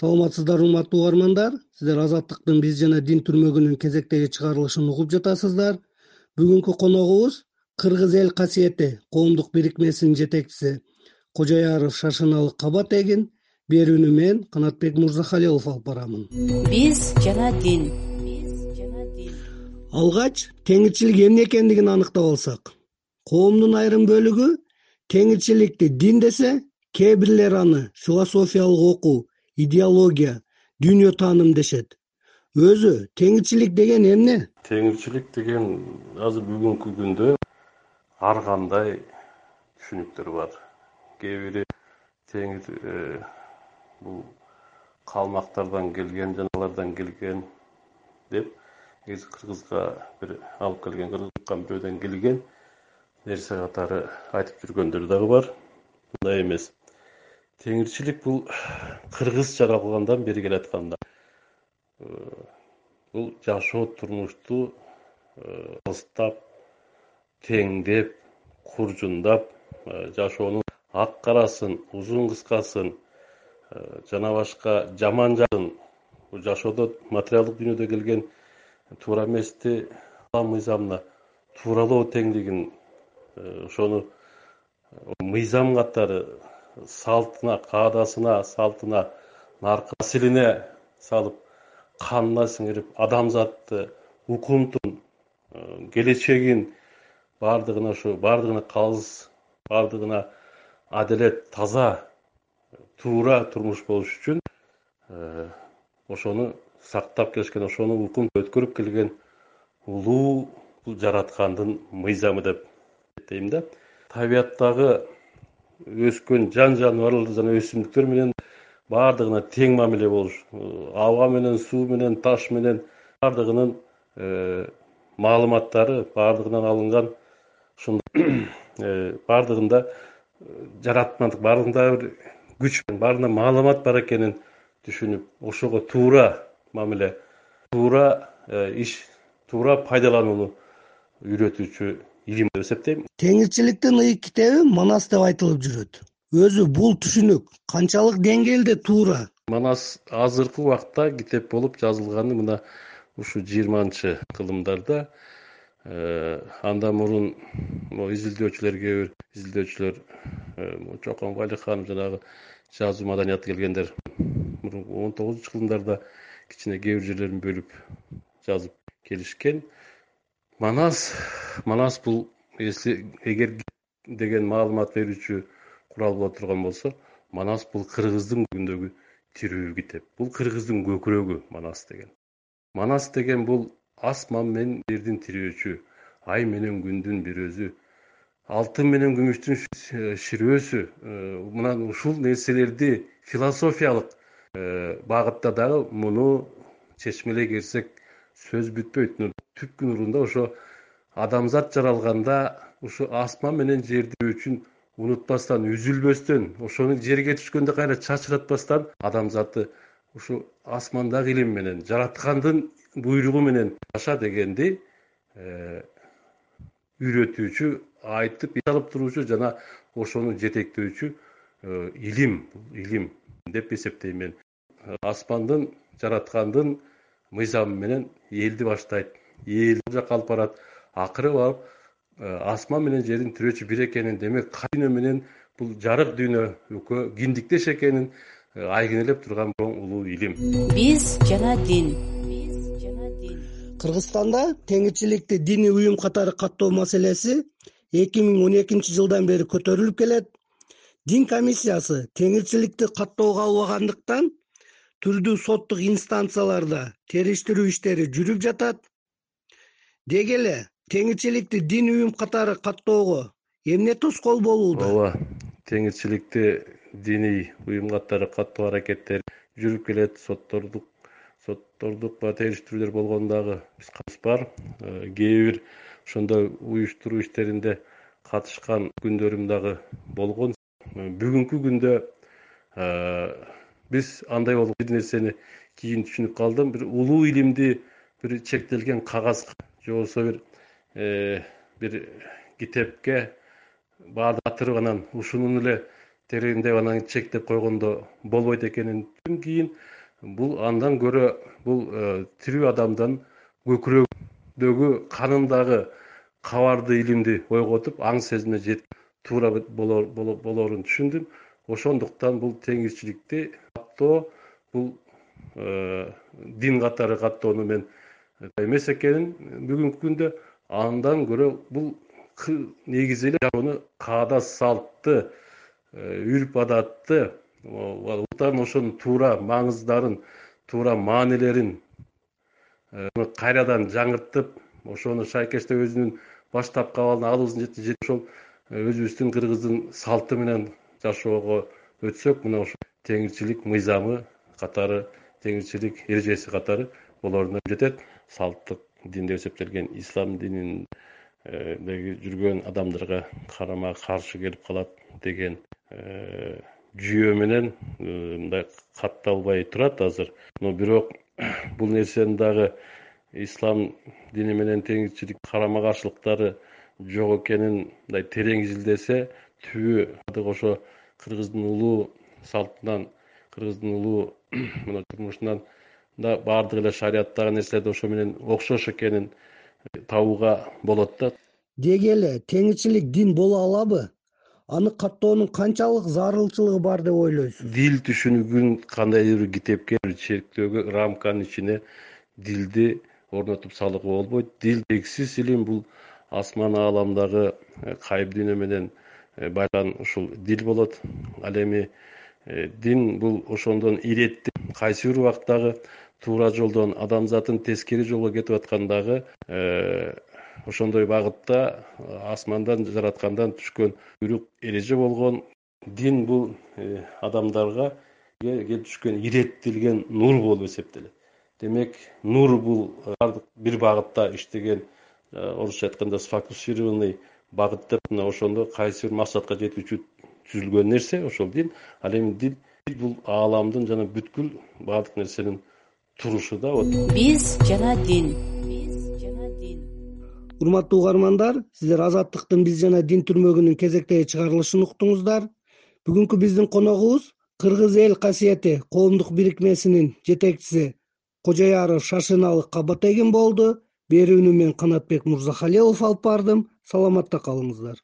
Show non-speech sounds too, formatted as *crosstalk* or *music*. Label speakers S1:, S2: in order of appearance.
S1: саламатсыздарбы урматтуу угармандар. Сиздер азаттыктын биз жана дин түрмөгүнүн кезектеги чыгарылышын угуп жатасыздар. Бүгүнкү коногубуз кыргыз эл касиети коомдук бирикмесинин жетекчиси кожояров шаршеналы кабат эгин берүүнү мен канатбек мырзахалилов алып барамын.
S2: Биз жана дин.
S1: Биз жана дин алгач теңирчилик эмне экендигин аныктап алсак. Коомдун айрым бөлүгү теңирчиликти дин десе кээ бирлер аны философиялык окуу идеология дүйнө тааным дешет. Өзү теңирчилик деген эмне?
S3: Теңирчилик деген азыр бүгүнкү күндө ар кандай түшүнүктөр бар. Кээ бири теңир э, бул калмактардан келген жана алардан келген деп кыргызга бир алып келген бирөөдөн келген нерсе катары айтып жүргөндөр дагы бар. Мындай эмес теңирчилик бул *sighs* кыргыз жаралгандан бери келаткан бул жашоо турмушту э, алыстап теңдеп куржундап э, жашоонун ак карасын узун кыскасын э, жана башка жаман жагын жашоодо материалдык дүйнөдө келген туура эмести мыйзамына тууралоо теңдигин ошону мыйзам катары салтына каадасына салтына наркы асилине салып канына сиңирип адамзатты укумтун э, келечегин баардыгына ушу баардыгына калыс баардыгына адилет таза туура турмуш болуш үчүн э, ошону сактап келишкен ошону укум өткөрүп келген улуу бул жараткандын мыйзамы деп эсептейм да. Табияттагы өскөн жан жаныбарлар жана өсүмдүктөр менен баардыгына тең мамиле болуш аба менен суу менен таш менен баардыгынын э, маалыматтары баардыгынан алынган ушундай *clears throat* э, баардыгында э, жаратмандык баардыгында бир күч баарында маалымат бар экенин түшүнүп ошого туура мамиле туура иш туура пайдаланууну үйрөтүүчү илим деп. Эсептейм
S1: теңирчиликтин ыйык китеби манас деп айтылып жүрөт. Өзү бул түшүнүк канчалык деңгээлде туура.
S3: Манас азыркы убакта китеп болуп жазылганы мына ушу жыйырманчы кылымдарда э, андан мурун могу изилдөөчүлөр кээ бир изилдөөчүлөр э, чокон валиханов жанагы жазуу маданиятты келгендер мурунку он тогузунчу кылымдарда кичине кээ бир жерлерин бөлүп жазып келишкен манас манас бул эгер деген маалымат берүүчү курал боло турган болсо манас бул кыргыздын күндөгү тирүү китеп бул кыргыздын көкүрөгү манас деген. Манас деген бул асман менен жердин тирөөчү ай менен күндүн бир өзү алтын менен күмүштүн ширөөсү э, мына ушул нерселерди философиялык э, багытта дагы муну чечмелей келсек сөз бүтпөйт түпкү нурунда ошо адамзат жаралганда ушу асман менен жерди үчүн унутпастан үзүлбөстөн ошону жерге түшкөндө кайра чачыратпастан адамзатты ушу асмандагы илим менен жараткандын буйругу менен жаша дегенди э, үйрөтүүчү айтып алып туруучу жана ошону жетектөөчү э, илим илим деп эсептейм мен. Асмандын жараткандын мыйзамы менен элди баштайт эл бул жака алып барат. Акыры барып э, асман менен жердин тирөөчү бир экенин демек дүйнө менен бул жарык дүйнө экөө киндиктеш экенин э, айгинелеп турган чоң улуу илим.
S2: Биз жана дин.
S1: Биз жана дин кыргызстанда теңирчиликти диний уюм катары каттоо маселеси эки миң он экинчи жылдан бери көтөрүлүп келет. Дин комиссиясы теңирчиликти каттоого албагандыктан түрдүү соттук инстанцияларда териштирүү иштери жүрүп жатат деги эле теңирчиликти диний уюм катары каттоого эмне тоскоол болууда?
S3: Ооба теңирчиликти диний уюм катары каттоо аракеттери жүрүп келет соттордук соттордук баягы териштирүүлөр болгону дагы биз бар. Э, кээ бир ошондой уюштуруу иштеринде катышкан күндөрүм дагы болгон. Э, бүгүнкү күндө э, биз андай болуп бир нерсени кийин түшүнүп калдым. Бир улуу илимди бир чектелген кагаз же болбосо бир э, бир китепке баардык батырып анан ушунун эле тереңдеп анан чектеп койгондо болбойт экенин кийин бул андан көрө бул э, тирүү адамдын көкүрөгүндөгү канындагы кабарды илимди ойготуп аң сезимине жетип туура болорун түшүндүм. Ошондуктан бул теңирчиликти каттоо бул э, дин катары каттоону мен эмес экенин бүгүнкү күндө андан көрө бул негизи эле каада салтты э, үрп адатты. Ошонун туура маңыздарын туура маанилерин э, кайрадан жаңыртып ошону шайкечтеп өзүнүн баштапкы абалына алуубуздун жети ошол өзүбүздүн кыргыздын салты менен жашоого өтсөк мына ушул теңирчилик мыйзамы катары теңирчилик эрежеси катары болоруна жетет салттык дин деп эсептелген ислам дининдеги э, жүргөн адамдарга карама каршы келип калат деген э, жүйө менен э, мындай катталбай турат азыр. Но бирок *clears throat* бул нерсенин дагы ислам дини менен теңирчилик карама каршылыктары жок экенин мындай терең изилдесе түбү ошо кыргыздын улуу салтынан кыргыздын улуу *clears throat* мына турмушунан да баардык эле шариаттагы нерселерди ошо менен окшош экенин табууга болот да.
S1: Деги эле теңирчилик дин боло алабы? Аны каттоонун канчалык зарылчылыгы бар деп ойлойсуз?
S3: Дил түшүнүгүн кандайдыр бир китепке чектөөгө рамканын ичине дилди орнотуп салууга болбойт. Дил чексиз илим бул асман ааламдагы э, кайып дүйнө менен э, байлан ушул дил болот. Ал эми э, дин бул ошондон иретти. Кайсы бир убактагы туура жолдон адамзатын тескери жолго кетип аткандагы э, ошондой багытта асмандан жараткандан түшкөн буйрук эреже болгон дин бул э, адамдарга түшкөн иреттелген нур болуп эсептелет. Демек нур бул бардык бир багытта иштеген э, орусча айтканда сфокусированный багыт деп мына ошондо кайсы бир максатка жетүүчү түзүлгөн нерсе ошол дин. Ал эми дил бул ааламдын жана бүткүл баардык нерсенин турушу да вот.
S2: Биз жана дин. Биз жана дин
S1: урматтуу угармандар сиздер азаттыктын биз жана дин түрмөгүнүн кезектеги чыгарылышын уктуңуздар. Бүгүнкү биздин коногубуз кыргыз эл касиети коомдук бирикмесинин жетекчиси кожояров шашыналы кабатегин болду. Берүүнү мен канатбек мырзахалилов алып бардым. Саламатта калыңыздар